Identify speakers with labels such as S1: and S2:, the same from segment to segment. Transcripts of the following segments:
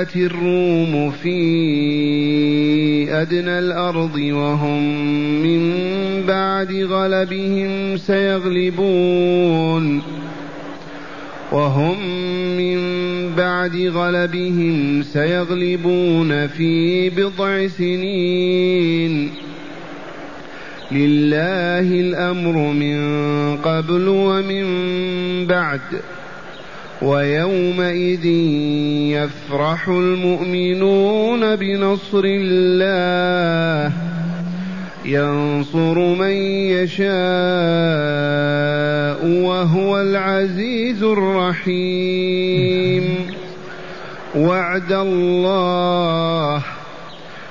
S1: غلبت الروم في أدنى الأرض وهم من بعد غلبهم سيغلبون. وهم من بعد غلبهم سيغلبون في بضع سنين. لله الأمر من قبل ومن بعد. ويومئذ يفرح المؤمنون بنصر الله. ينصر من يشاء وهو العزيز الرحيم. وعد الله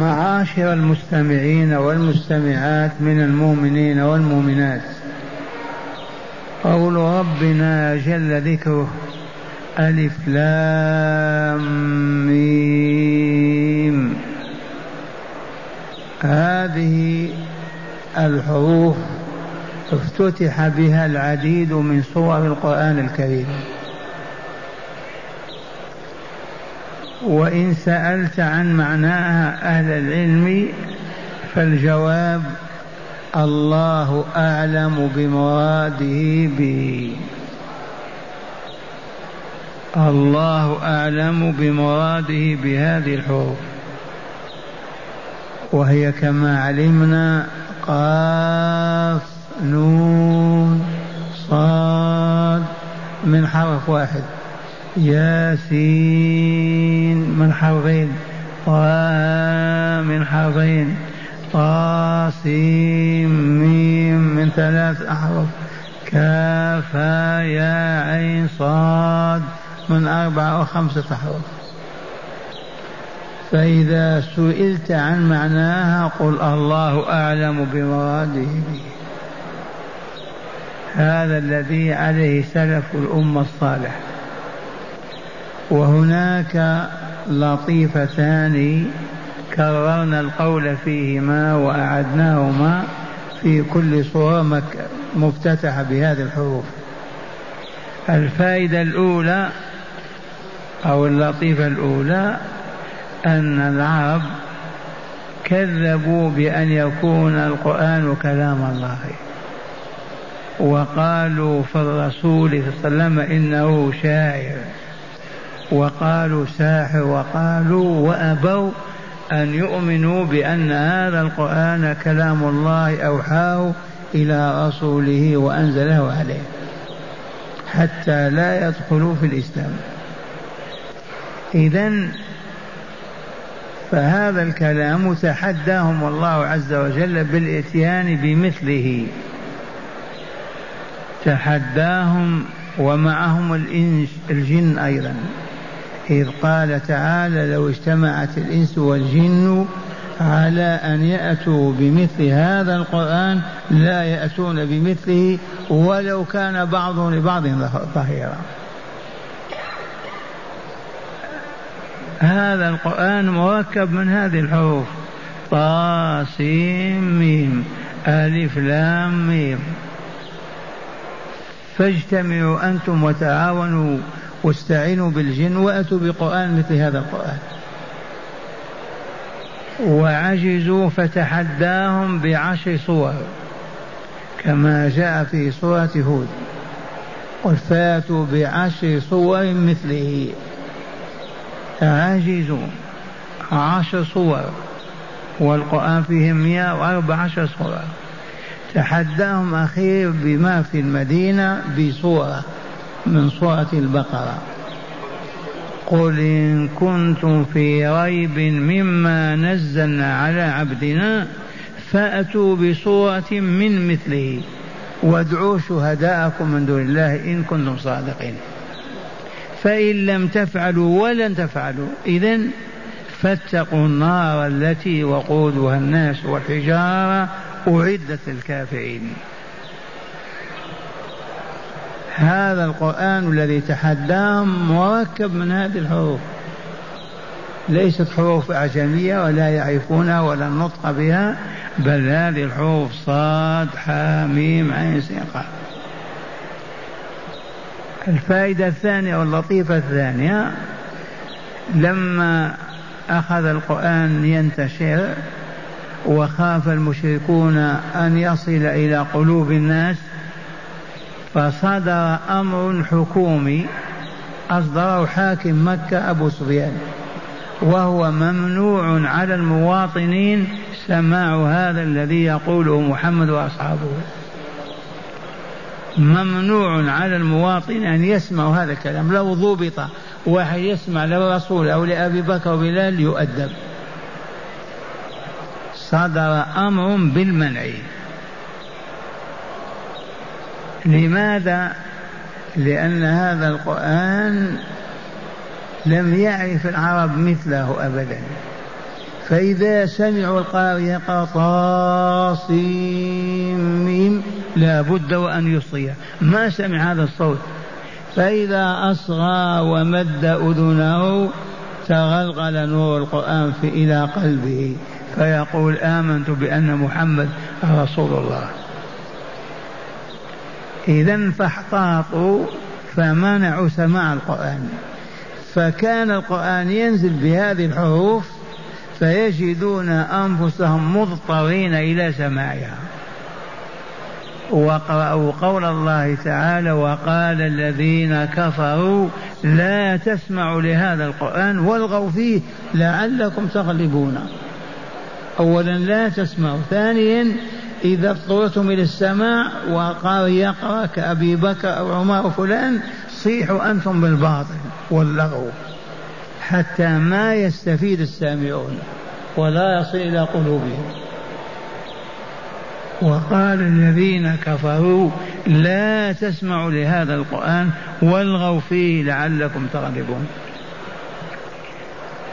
S2: معاشر المستمعين والمستمعات من المؤمنين والمؤمنات. قول ربنا جل ذكره ألف لام ميم. هذه الحروف افتتح بها العديد من صور القرآن الكريم. وإن سألت عن معناها أهل العلم فالجواب الله أعلم بمراده به. الله أعلم بمراده بهذه الحروف. وهي كما علمنا قاف نون صاد من حرف واحد. ياسين من حرفين طه من حرفين طاسيم ميم من ثلاث أحرف كافا يا عين صاد من أربعة أو خمسة أحرف فإذا سئلت عن معناها قل الله أعلم بمراده. به هذا الذي عليه سلف الأمة الصالحة. وهناك لطيفتان كررنا القول فيهما وأعدناهما في كل صورة مفتتحة بهذه الحروف. الفائدة الأولى أو اللطيفة الأولى أن العرب كذبوا بأن يكون القرآن كلام الله. وقالوا في الرسول صلى الله عليه وسلم إنه شاعر. وقالوا ساحر وقالوا وأبوا أن يؤمنوا بأن هذا القرآن كلام الله أوحاه إلى رسوله وأنزله عليه حتى لا يدخلوا في الإسلام. إذا فهذا الكلام تحداهم الله عز وجل بالإتيان بمثله. تحداهم ومعهم الإنس الجن أيضا. إذ قال تعالى لو اجتمعت الإنس والجن على أن يأتوا بمثل هذا القرآن لا يأتون بمثله ولو كان بعضهم لبعض ظهيرا. هذا القرآن مركب من هذه الحروف. طاسيم ميم ألف لام ميم. فاجتمعوا أنتم وتعاونوا. واستعينوا بالجن وأتوا بقرآن مثل هذا القرآن. وعجزوا فتحداهم بعشر صور كما جاء في سورة هود. قل فاتوا بعشر صور مثله. عجزوا عشر صور والقرآن فيه مئة وأربع عشر صورة. تحداهم أخير بما في المدينة بصورة. من صورة البقرة. قل إن كنتم في ريب مما نزلنا على عبدنا فأتوا بصورة من مثله. وادعوا شهداءكم من دون الله إن كنتم صادقين. فإن لم تفعلوا ولن تفعلوا إذا فاتقوا النار التي وقودها الناس والحجارة أعدت للكافرين. هذا القرآن الذي تحداهم مركب من هذه الحروف. ليست حروف أعجمية ولا يعرفونها ولا النطق بها بل هذه الحروف صاد حاميم عين سين الفائدة الثانية واللطيفة الثانية لما أخذ القرآن ينتشر وخاف المشركون أن يصل إلى قلوب الناس فصدر أمر حكومي أصدره حاكم مكة أبو سفيان وهو ممنوع على المواطنين سماع هذا الذي يقوله محمد وأصحابه. ممنوع على المواطن أن يسمع هذا الكلام لو ضبط واحد يسمع للرسول أو لأبي بكر وبلال يؤدب. صدر أمر بالمنع. لماذا؟ لأن هذا القرآن لم يعرف العرب مثله أبدا. فإذا سمعوا القارئ يقرأ لا بد وأن يصغي. ما سمع هذا الصوت؟ فإذا أصغى ومد أذنه تغلغل نور القرآن في إلى قلبه. فيقول آمنت بأن محمد رسول الله. إذا فاحتاطوا فمنعوا سماع القرآن. فكان القرآن ينزل بهذه الحروف فيجدون أنفسهم مضطرين إلى سماعها. وقرأوا قول الله تعالى وقال الذين كفروا لا تسمعوا لهذا القرآن والغوا فيه لعلكم تغلبون. أولا لا تسمعوا ثانيا إذا اضطررتم إلى السماع وقال يقرأ كأبي بكر أو عمر أو فلان صيحوا أنتم بالباطل واللغو. حتى ما يستفيد السامعون ولا يصل إلى قلوبهم. وقال الذين كفروا لا تسمعوا لهذا القرآن والغوا فيه لعلكم تغلبون.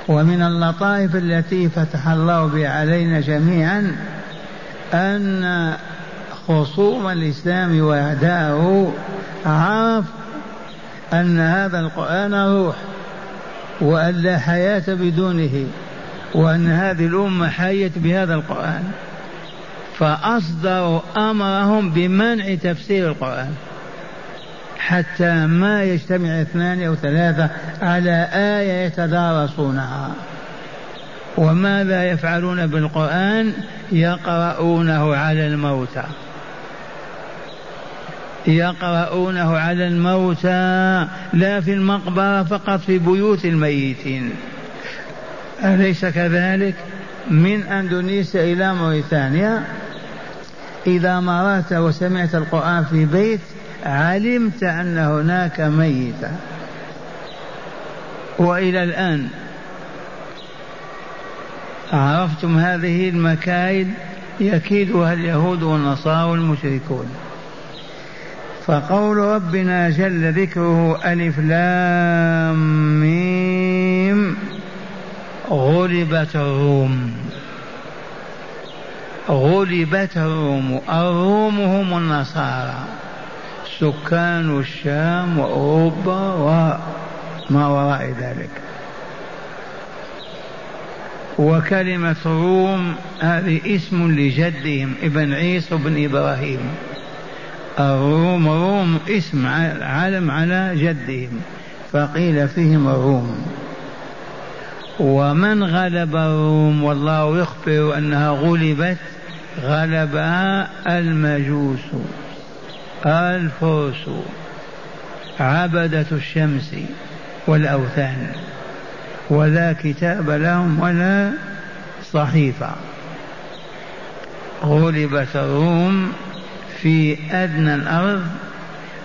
S2: ومن اللطائف التي فتح الله بها علينا جميعا أن خصوم الإسلام وأعداءه عرف أن هذا القرآن روح وأن لا حياة بدونه وأن هذه الأمة حيت بهذا القرآن. فأصدروا أمرهم بمنع تفسير القرآن حتى ما يجتمع اثنان أو ثلاثة على آية يتدارسونها. وماذا يفعلون بالقرآن يقرؤونه على الموتى. يقرؤونه على الموتى لا في المقبرة فقط في بيوت الميتين. أليس كذلك؟ من أندونيسيا إلى موريتانيا. إذا مررت وسمعت القرآن في بيت علمت أن هناك ميتا وإلى الآن عرفتم هذه المكايد؟ يكيدها اليهود والنصارى والمشركون. فقول ربنا جل ذكره ألف لام ميم غلبت الروم. غلبت الروم. الروم هم النصارى. سكان الشام وأوروبا وما وراء ذلك. وكلمة روم هذه اسم لجدهم ابن عيسى بن إبراهيم. الروم روم اسم علم على جدهم فقيل فيهم الروم ومن غلب الروم؟ والله يخبر أنها غلبت غلبها المجوس الفرس عبدة الشمس والأوثان. ولا كتاب لهم ولا صحيفة. غلبت الروم في أدنى الأرض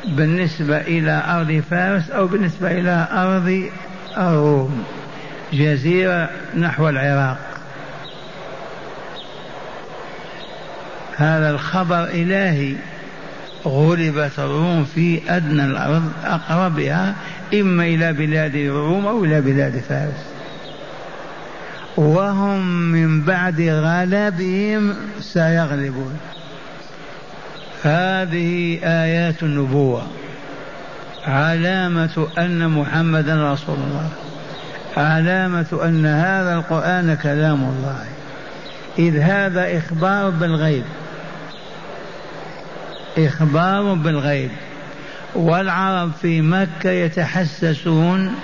S2: بالنسبة إلى أرض فارس أو بالنسبة إلى أرض الروم. جزيرة نحو العراق. هذا الخبر إلهي. غلبت الروم في أدنى الأرض أقربها إما إلى بلاد الروم أو إلى بلاد فارس. وهم من بعد غلبهم سيغلبون. هذه آيات النبوة. علامة أن محمدا رسول الله. علامة أن هذا القرآن كلام الله. إذ هذا إخبار بالغيب. إخبار بالغيب. والعرب في مكة يتحسسون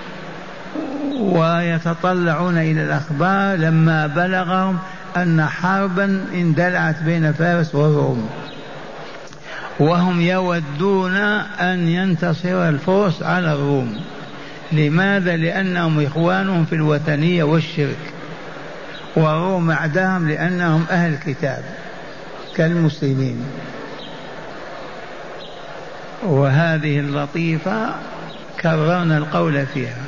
S2: ويتطلعون إلى الأخبار لما بلغهم أن حربا اندلعت بين فارس والروم وهم يودون أن ينتصر الفرس على الروم. لماذا؟ لأنهم إخوانهم في الوثنية والشرك. والروم أعداهم لأنهم أهل الكتاب كالمسلمين. وهذه اللطيفة كررنا القول فيها.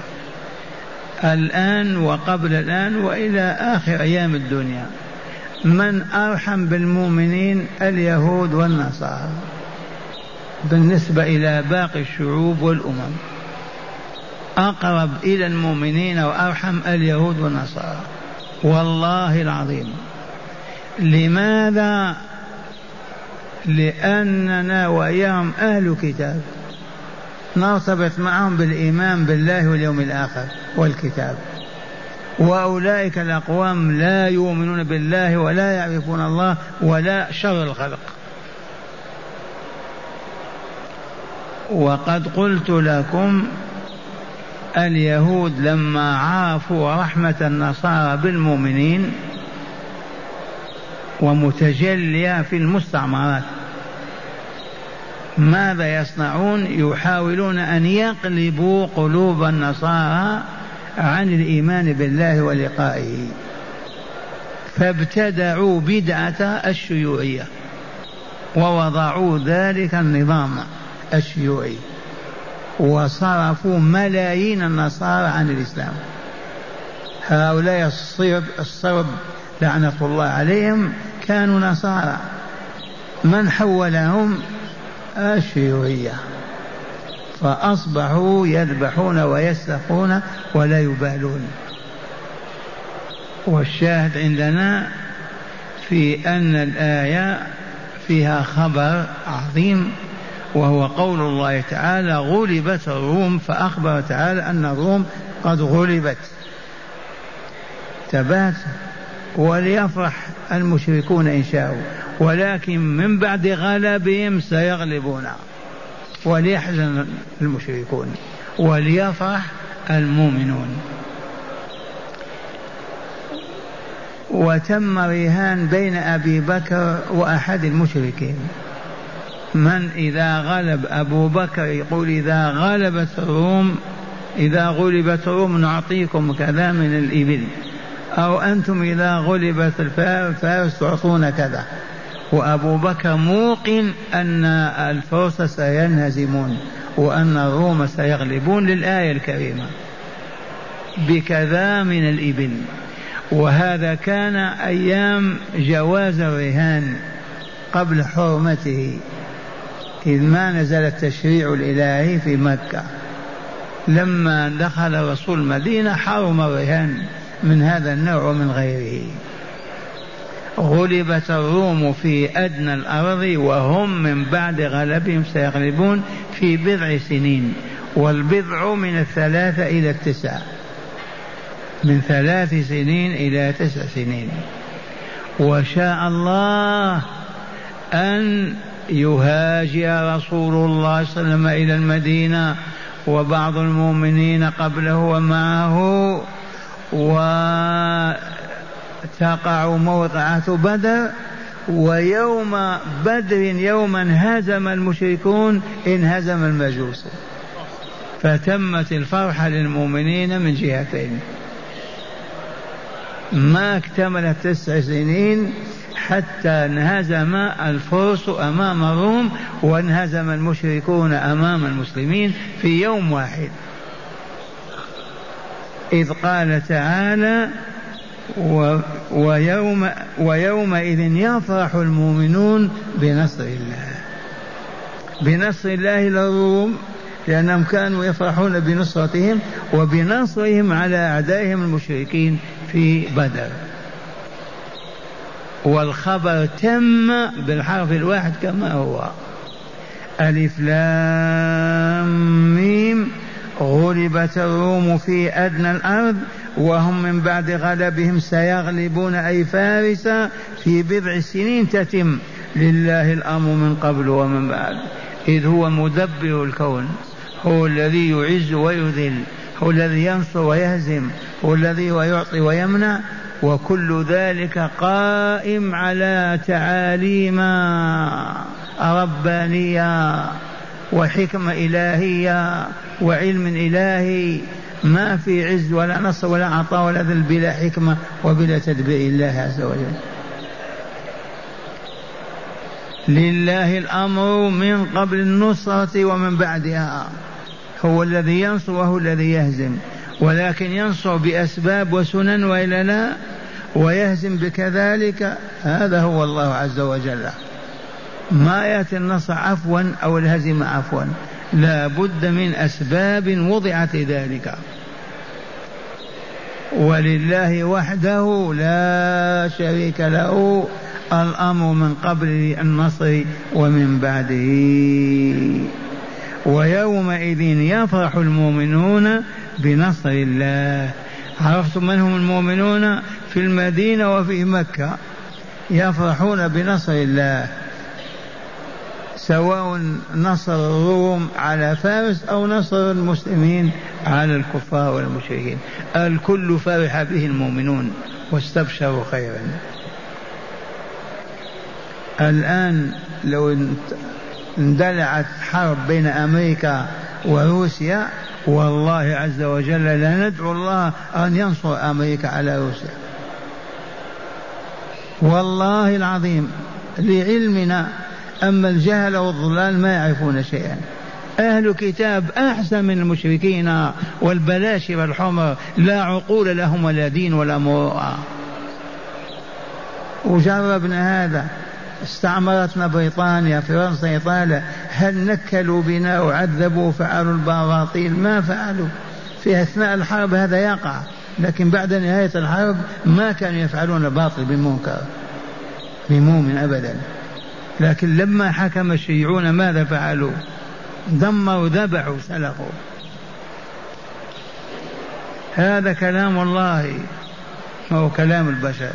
S2: الآن وقبل الآن وإلى آخر أيام الدنيا. من أرحم بالمؤمنين اليهود والنصارى بالنسبة إلى باقي الشعوب والأمم. أقرب إلى المؤمنين وأرحم اليهود والنصارى. والله العظيم. لماذا لأننا وإياهم أهل كتاب. نرتبط معهم بالإيمان بالله واليوم الآخر والكتاب. وأولئك الأقوام لا يؤمنون بالله ولا يعرفون الله ولا شر الخلق. وقد قلت لكم اليهود لما عرفوا رحمة النصارى بالمؤمنين ومتجلية في المستعمرات. ماذا يصنعون؟ يحاولون أن يقلبوا قلوب النصارى عن الإيمان بالله ولقائه. فابتدعوا بدعة الشيوعية ووضعوا ذلك النظام الشيوعي وصرفوا ملايين النصارى عن الإسلام. هؤلاء الصرب, الصرب لعنة الله عليهم كانوا نصارى. من حولهم؟ الشيوعية فأصبحوا يذبحون ويسرقون ولا يبالون. والشاهد عندنا في أن الآية فيها خبر عظيم وهو قول الله تعالى غلبت الروم فأخبر تعالى أن الروم قد غلبت. تبات وليفرح المشركون إن شاءوا. ولكن من بعد غلبهم سيغلبون وليحزن المشركون وليفرح المؤمنون. وتم رهان بين أبي بكر وأحد المشركين. من إذا غلب أبو بكر يقول إذا غلبت الروم إذا غلبت الروم نعطيكم كذا من الإبل. أو أنتم إذا غلبت الفارس تعطون كذا. وأبو بكر موقن أن الفرس سينهزمون وأن الروم سيغلبون للآية الكريمة بكذا من الإبل. وهذا كان أيام جواز الرهان قبل حرمته إذ ما نزل التشريع الإلهي في مكة. لما دخل الرسول المدينة حرم الرهان من هذا النوع ومن غيره. غلبت الروم في أدنى الأرض وهم من بعد غلبهم سيغلبون في بضع سنين والبضع من الثلاثة إلى التسعة من ثلاث سنين إلى تسع سنين. وشاء الله أن يهاجر رسول الله صلى الله عليه وسلم إلى المدينة وبعض المؤمنين قبله ومعه وتقع موقعة بدر ويوم بدر يوما هزم المشركون انهزم المجوس. فتمت الفرحة للمؤمنين من جهتين. ما اكتملت تسع سنين حتى انهزم الفرس أمام الروم وانهزم المشركون أمام المسلمين في يوم واحد. إذ قال تعالى ويوم ويومئذ يفرح المؤمنون بنصر الله. بنصر الله للروم لأنهم كانوا يفرحون بنصرتهم وبنصرهم على أعدائهم المشركين في بدر. والخبر تم بالحرف الواحد كما هو. ألف لام ميم غلبت الروم في أدنى الأرض وهم من بعد غلبهم سيغلبون أي فارس في بضع سنين تتم. لله الأمر من قبل ومن بعد. إذ هو مدبر الكون. هو الذي يعز ويذل. هو الذي ينصر ويهزم. هو الذي يعطي ويمنع. وكل ذلك قائم على تعاليم ربانية. وحكمة إلهية وعلم إلهي. ما في عز ولا نصر ولا عطاء ولا ذل بلا حكمة وبلا تدبير الله عز وجل. لله الأمر من قبل النصرة ومن بعدها. هو الذي ينصر وهو الذي يهزم. ولكن ينصر بأسباب وسنن وإلا لا ويهزم بكذلك. هذا هو الله عز وجل. ما يأتي النصر عفوا أو الهزيمه عفوا. لا بد من أسباب وضعت لذلك ولله وحده لا شريك له. الأمر من قبل النصر ومن بعده. ويومئذ يفرح المؤمنون بنصر الله. عرفتم من هم المؤمنون في المدينة وفي مكة؟ يفرحون بنصر الله. سواء نصر الروم على فارس أو نصر المسلمين على الكفار والمشركين. الكل فرح به المؤمنون واستبشروا خيرا. الآن لو اندلعت حرب بين أمريكا وروسيا والله عز وجل لا ندعو الله أن ينصر أمريكا على روسيا. والله العظيم لعلمنا أما الجهل والضلال ما يعرفون شيئا. أهل كتاب أحسن من المشركين والبلاشر الحمر لا عقول لهم ولا دين ولا مروءة. وجربنا هذا. استعمرتنا بريطانيا فرنسا إيطاليا. هل نكلوا بنا؟ وعذبوا وفعلوا البراطيل ما فعلوا. في أثناء الحرب هذا يقع. لكن بعد نهاية الحرب ما كانوا يفعلون الباطل بمنكر. بمؤمن أبدا. لكن لما حكم الشيعون ماذا فعلوا؟ دمروا ذبحوا سلخوا هذا كلام الله هو كلام البشر.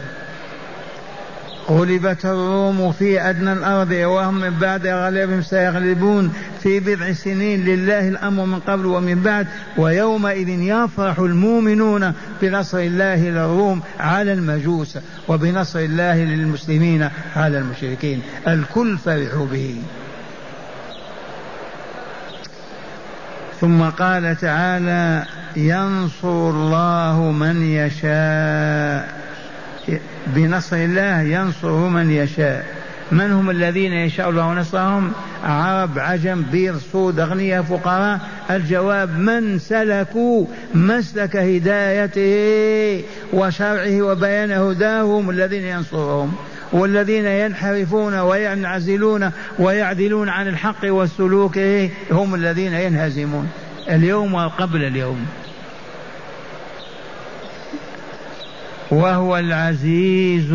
S2: غلبت الروم في أدنى الأرض وهم من بعد غلبهم سيغلبون في بضع سنين لله الأمر من قبل ومن بعد ويومئذ يفرح المؤمنون بنصر الله للروم على المجوس وبنصر الله للمسلمين على المشركين. الكل فرحوا به. ثم قال تعالى ينصر الله من يشاء. بنصر الله ينصر من يشاء. من هم الذين يشاء الله نصرهم عرب عجم بيض سود أغنياء فقراء. الجواب من سلكوا مسلك هدايته وشرعه وبيان هداه هم الذين ينصرهم. والذين ينحرفون وينعزلون ويعدلون عن الحق والسلوك هم الذين ينهزمون. اليوم وقبل اليوم. وهو العزيز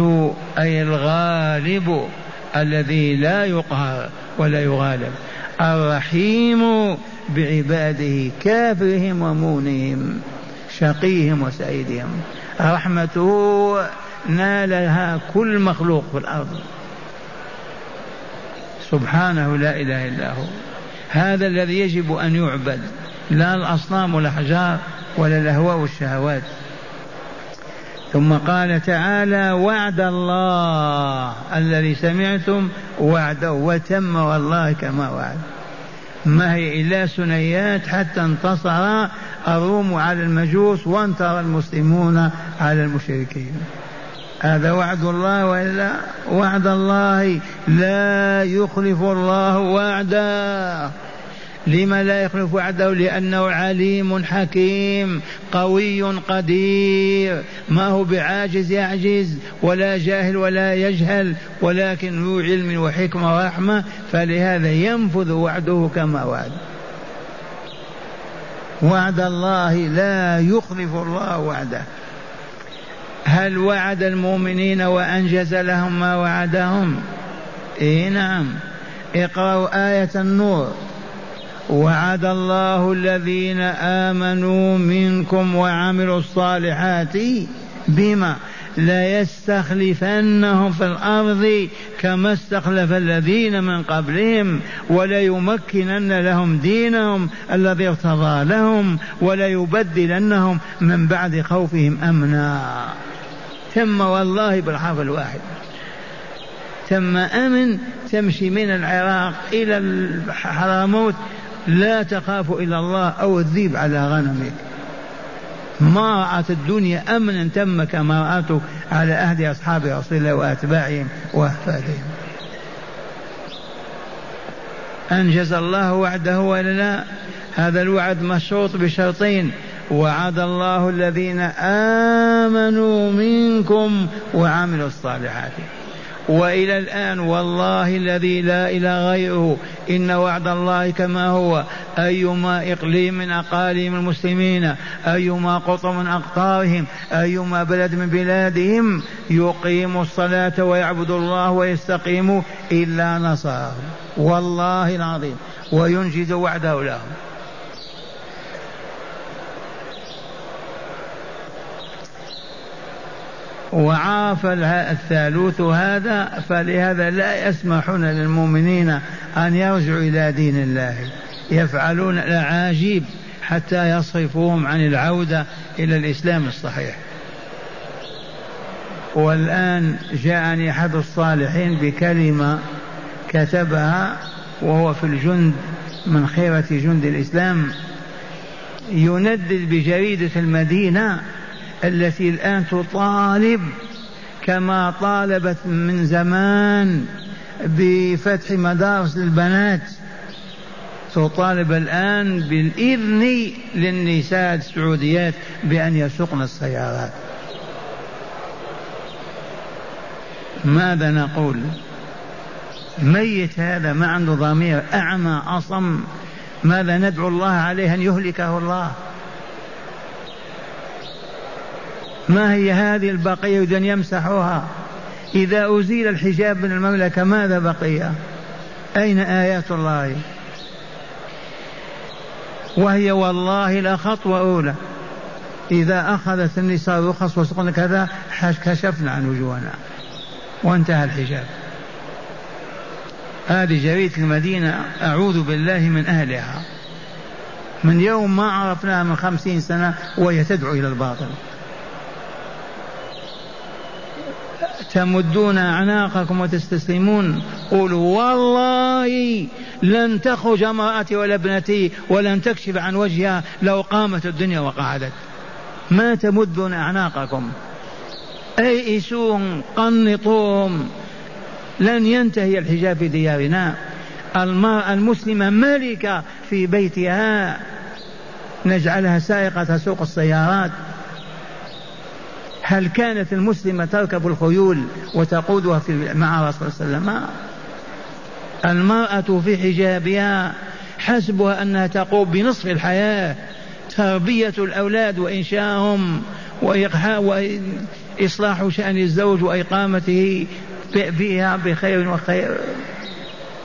S2: أي الغالب الذي لا يقهر ولا يغالب. الرحيم بعباده كافرهم ومونهم شقيهم وسعيدهم. رحمته نالها كل مخلوق في الأرض. سبحانه لا إله إلا هو. هذا الذي يجب أن يعبد لا الأصنام والأحجار ولا الأهواء والشهوات. ثم قال تعالى وعد الله الذي سمعتم وعده وتم والله كما وعد. ما هي إلا سنيات حتى انتصر الروم على المجوس وانتصر المسلمون على المشركين. هذا وعد الله وإلا وعد الله لا يخلف الله وعده. لما لا يخلف وعده؟ لأنه عليم حكيم قوي قدير. ما هو بعاجز يعجز ولا جاهل ولا يجهل ولكن ذو علم وحكمة ورحمة فلهذا ينفذ وعده كما وعد. وعد الله لا يخلف الله وعده. هل وعد المؤمنين وأنجز لهم ما وعدهم؟ إيه نعم. اقرأوا آية النور. وعد الله الذين آمنوا منكم وعملوا الصالحات بما ليستخلفنهم في الأرض كما استخلف الذين من قبلهم وليمكنن لهم دينهم الذي ارتضى لهم وليبدلنهم من بعد خوفهم أمنا. ثم والله بالحرف الواحد. ثم أمن تمشي من العراق إلى الحراموت لا تخاف إلا الله أو الذيب على غنمك. ما رأت الدنيا أمنا تم كما رأته على عهد أصحاب رسول الله وأتباعهم وأحفادهم. أنجز الله وعده ولا لا؟ هذا الوعد مشروط بشرطين. وعد الله الذين آمنوا منكم وعملوا الصالحات. وإلى الآن والله الذي لا إله غيره إن وعد الله كما هو. أيما إقليم من أقاليم المسلمين أيما قطر من اقطارهم أيما بلد من بلادهم يقيم الصلاة ويعبد الله ويستقيم إلا نصره. والله العظيم. وينجز وعده لهم. وعرف الثالوث هذا فلهذا لا يسمحون للمؤمنين أن يرجعوا إلى دين الله. يفعلون الأعاجيب حتى يصرفوهم عن العودة إلى الإسلام الصحيح. والآن جاءني أحد الصالحين بكلمة كتبها وهو في الجند من خيرة جند الإسلام. يندد بجريدة المدينة التي الآن تطالب كما طالبت من زمان بفتح مدارس للبنات. تطالب الآن بالإذن للنساء السعوديات بأن يسوقن السيارات. ماذا نقول؟ ميت هذا ما عنده ضمير أعمى أصم. ماذا ندعو الله عليه أن يهلكه الله؟ ما هي هذه البقية أن يمسحوها؟ إذا أزيل الحجاب من المملكة ماذا بقي؟ أين آيات الله؟ وهي والله لا خطوة أولى إذا أخذت النساء رخص وسقنا كذا كشفنا عن وجوهنا. وانتهى الحجاب. هذه جريدة المدينة أعوذ بالله من أهلها. من يوم ما عرفناها من خمسين سنة وهي تدعو إلى الباطل. تمدون أعناقكم وتستسلمون. قولوا والله لن تخرج امرأتي ولا ابنتي ولن تكشف عن وجهها لو قامت الدنيا وقعدت. ما تمدون أعناقكم. أيئسوهم قنطوهم لن ينتهي الحجاب في ديارنا. المرأة المسلمة ملكة في بيتها. نجعلها سائقة سوق السيارات. هل كانت المسلمة تركب الخيول وتقودها في مع رسول الله صلى الله عليه وسلم؟ المرأة في حجابها حسبها أنها تقوم بنصف الحياة تربية الأولاد وإنشاءهم وإصلاح شأن الزوج وإقامته فيها بخير وخير.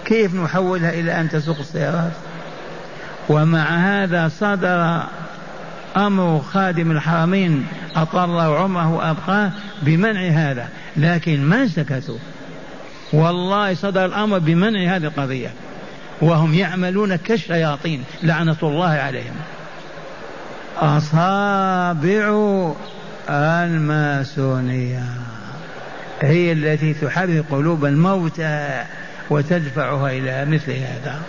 S2: كيف نحولها إلى أن تسوق السيارات؟ ومع هذا صدر أمر خادم الحرمين أطال الله عمره وأبقاه بمنع هذا. لكن ما سكتوا. والله صدر الأمر بمنع هذه القضية. وهم يعملون كالشياطين لعنة الله عليهم. أصابع الماسونية. هي التي تحرك قلوب الموتى وتدفعها إلى مثل هذا.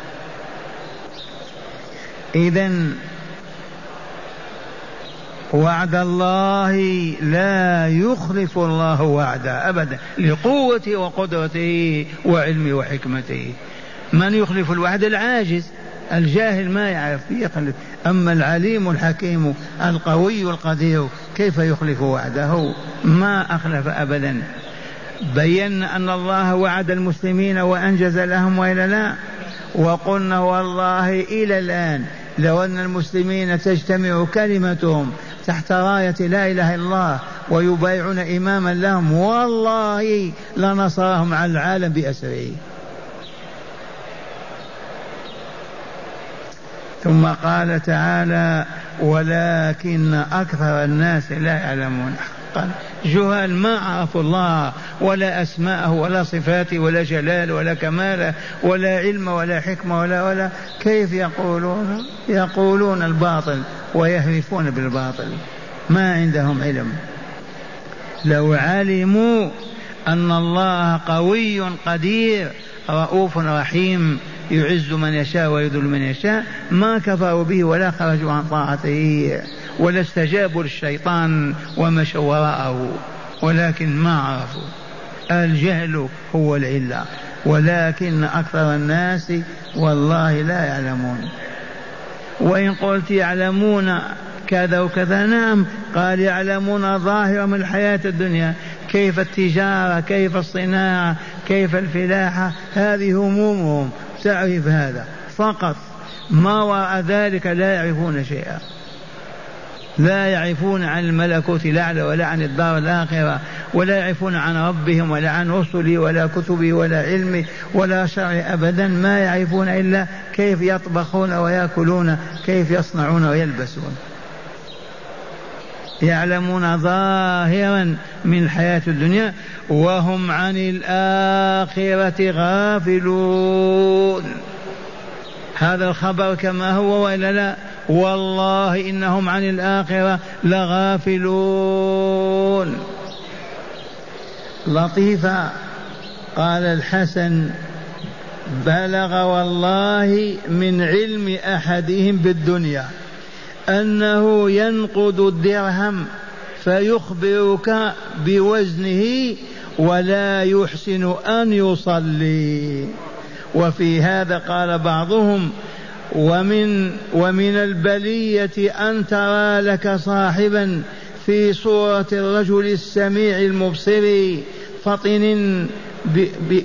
S2: إذا وعد الله لا يخلف الله وعده أبدا لقوته وقدرته وعلمه وحكمته من يخلف الوعد؟ العاجز. الجاهل ما يعرف يخلف. أما العليم الحكيم القوي القدير كيف يخلف وعده؟ ما أخلف أبدا. بينا أن الله وعد المسلمين وأنجز لهم وإلا لا. وقلنا والله إلى الآن لو أن المسلمين تجتمع كلمتهم تحت راية لا إله إلا الله ويبايعون إماما لهم. والله لنصرهم على العالم بأسره. ثم قال تعالى ولكن أكثر الناس لا يعلمون حقا. جهال ما عرفوا الله ولا أسماءه ولا صفاته ولا جلال ولا كماله ولا علم ولا حكمة ولا ولا. كيف يقولون؟ يقولون الباطل ويهرفون بالباطل. ما عندهم علم. لو علموا أن الله قوي قدير رؤوف رحيم يعز من يشاء ويذل من يشاء ما كفروا به ولا خرجوا عن طاعته. ولا استجابوا للشيطان ومشوا وراءه ولكن ما عرفوا. الجهل هو العلة ولكن أكثر الناس والله لا يعلمون. وإن قلت يعلمون كذا وكذا نعم قال يعلمون ظاهرا من الحياة الدنيا كيف التجارة كيف الصناعة كيف الفلاحة هذه همومهم تعرف هذا فقط. ما وراء ذلك لا يعرفون شيئا. لا يعرفون عن الملكوت الأعلى ولا عن الدار الآخرة ولا يعرفون عن ربهم ولا عن رسله ولا كتبه ولا علمه ولا شرع أبدا ما يعرفون إلا كيف يطبخون ويأكلون كيف يصنعون ويلبسون. يعلمون ظاهرا من الحياة الدنيا وهم عن الآخرة غافلون. هذا الخبر كما هو وإلا لا؟ والله إنهم عن الآخرة لغافلون. لطيفة. قال الحسن بلغ والله من علم أحدهم بالدنيا أنه ينقض الدرهم فيخبرك بوزنه ولا يحسن أن يصلي. وفي هذا قال بعضهم ومن ومن البلية أن ترى لك صاحبا في صورة الرجل السميع المبصر فطن ب ب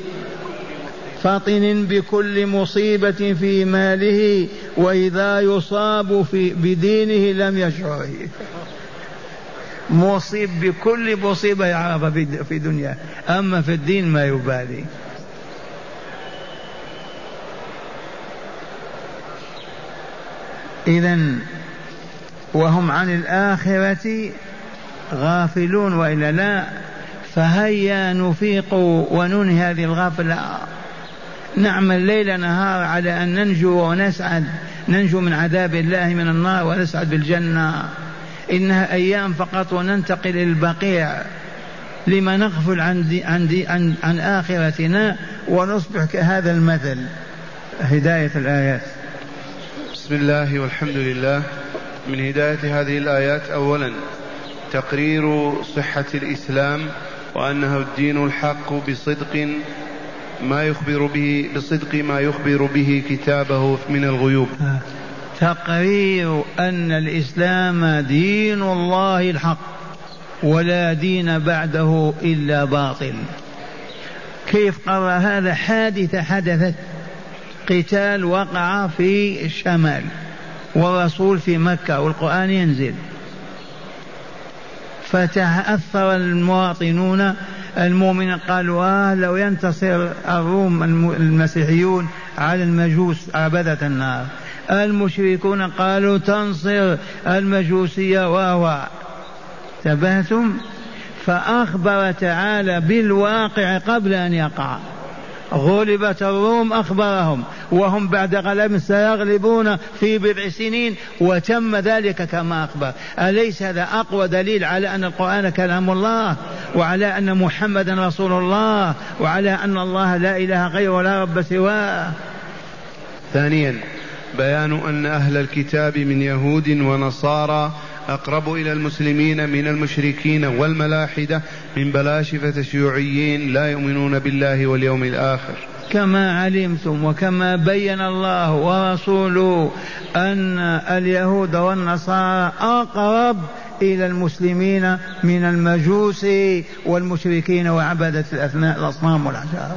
S2: فطن بكل مصيبة في ماله وإذا يصاب في بدينه لم يشعر. مصيب بكل مصيبة يعرفها في دنياه. أما في الدين ما يبالي. إذا وهم عن الآخرة غافلون وإلا لا فهيا نفيق وننهي هذه الغفلة. نعمل ليل نهار على أن ننجو ونسعد. ننجو من عذاب الله من النار ونسعد بالجنة. إنها أيام فقط وننتقل إلى البقيع. لما نغفل عن, دي عن, دي عن, عن آخرتنا ونصبح كهذا المثل. هداية الآيات.
S1: بسم الله والحمد لله. من هداية هذه الآيات أولا تقرير صحة الإسلام وأنه الدين الحق بصدق ما يخبر به بصدق ما يخبر به كتابه من الغيوب.
S2: تقرير أن الإسلام دين الله الحق ولا دين بعده إلا باطل. كيف قرر هذا؟ حادثة حدثت قتال وقع في الشمال والرسول في مكة والقرآن ينزل. فتأثر المواطنون المؤمنين قالوا آه لو ينتصر الروم المسيحيون على المجوس عبدة النار. المشركون قالوا تنصر المجوسية وهو. تبهتم فأخبر تعالى بالواقع قبل أن يقع. غلبت الروم أخبرهم وهم بعد غلب سيغلبون في بضع سنين وتم ذلك كما أخبر. أليس هذا أقوى دليل على أن القرآن كلام الله وعلى أن محمدا رسول الله وعلى أن الله لا إله غيره ولا رب سواه؟
S1: ثانيا بيان أن أهل الكتاب من يهود ونصارى أقرب إلى المسلمين من المشركين والملاحدة من بلاشفة الشيوعيين لا يؤمنون بالله واليوم الآخر.
S2: كما علمتم وكما بين الله ورسوله أن اليهود والنصارى أقرب إلى المسلمين من المجوس والمشركين وعبدة الأصنام والأحجار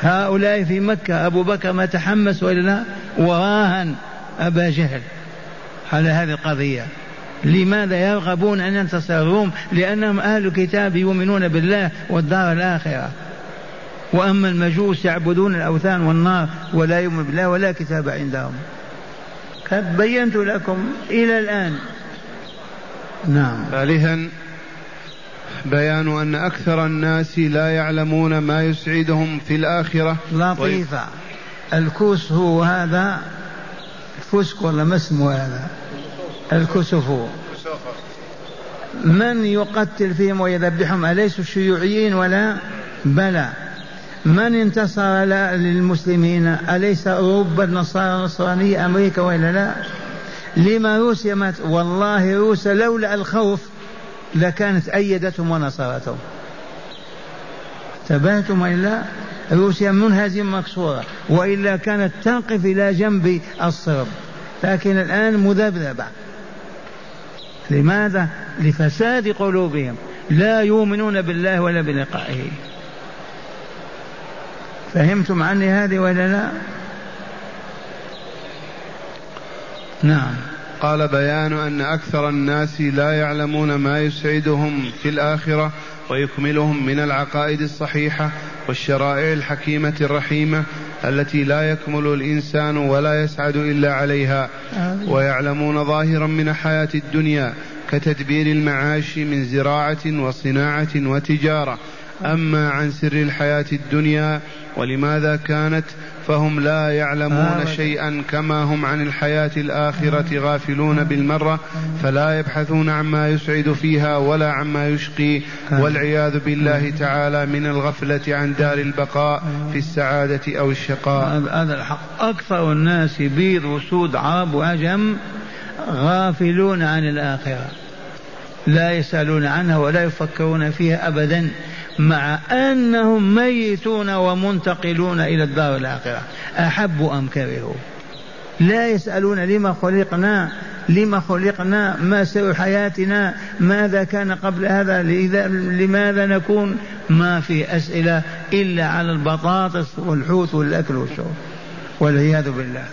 S2: هؤلاء في مكة أبو بكر ما تحمس ولا لا وراهن أبا جهل. على هذه القضية. لماذا يرغبون أن ينتصر الروم لأنهم أهل كتاب يؤمنون بالله والدار الآخرة. وأما المجوس يعبدون الأوثان والنار ولا يؤمن بالله ولا كتاب عندهم. قد بينت لكم إلى الآن.
S1: نعم. ثالثا بيان أن أكثر الناس لا يعلمون ما يسعدهم في الآخرة.
S2: لطيفة. الكوس هو هذا. فسك ولا ما اسمه هذا؟ الكسف من يقتل فيهم ويذبحهم؟ أليسوا الشيوعيين ولا؟ بلى. من انتصر للمسلمين؟ أليس أوروبا النصارى النصرانية أمريكا وإلا لا؟ لما روسيا مات والله روسيا لولا الخوف لكانت أيدتهم ونصرتهم انتبهتم وإلا؟ روسيا منهزمة مكسورة وإلا كانت تقف إلى جنب الصرب. لكن الآن مذبذبة. لماذا؟ لفساد قلوبهم. لا يؤمنون بالله ولا بلقائه. فهمتم عني هذه ولا لا؟ نعم.
S1: قال بيان أن أكثر الناس لا يعلمون ما يسعدهم في الآخرة ويكملهم من العقائد الصحيحة والشرائع الحكيمة الرحيمة التي لا يكمل الإنسان ولا يسعد إلا عليها. ويعلمون ظاهرا من حياة الدنيا كتدبير المعاش من زراعة وصناعة وتجارة. أما عن سر الحياة الدنيا ولماذا كانت فهم لا يعلمون آه. شيئا كما هم عن الحياة الآخرة غافلون بالمرة فلا يبحثون عما يسعد فيها ولا عما يشقي. والعياذ بالله تعالى من الغفلة عن دار البقاء في السعادة أو الشقاء.
S2: هذا الحق. أكثر الناس بيض وسود عرب وعجم غافلون عن الآخرة لا يسألون عنها ولا يفكرون فيها أبدا. مع أنهم ميتون ومنتقلون إلى الدار الآخرة. أحبوا أم كرهوا؟ لا يسألون لما خلقنا لما خلقنا ما سر حياتنا ماذا كان قبل هذا لماذا نكون؟ ما في أسئلة إلا على البطاطس والحوت والأكل والشرب. والعياذ بالله.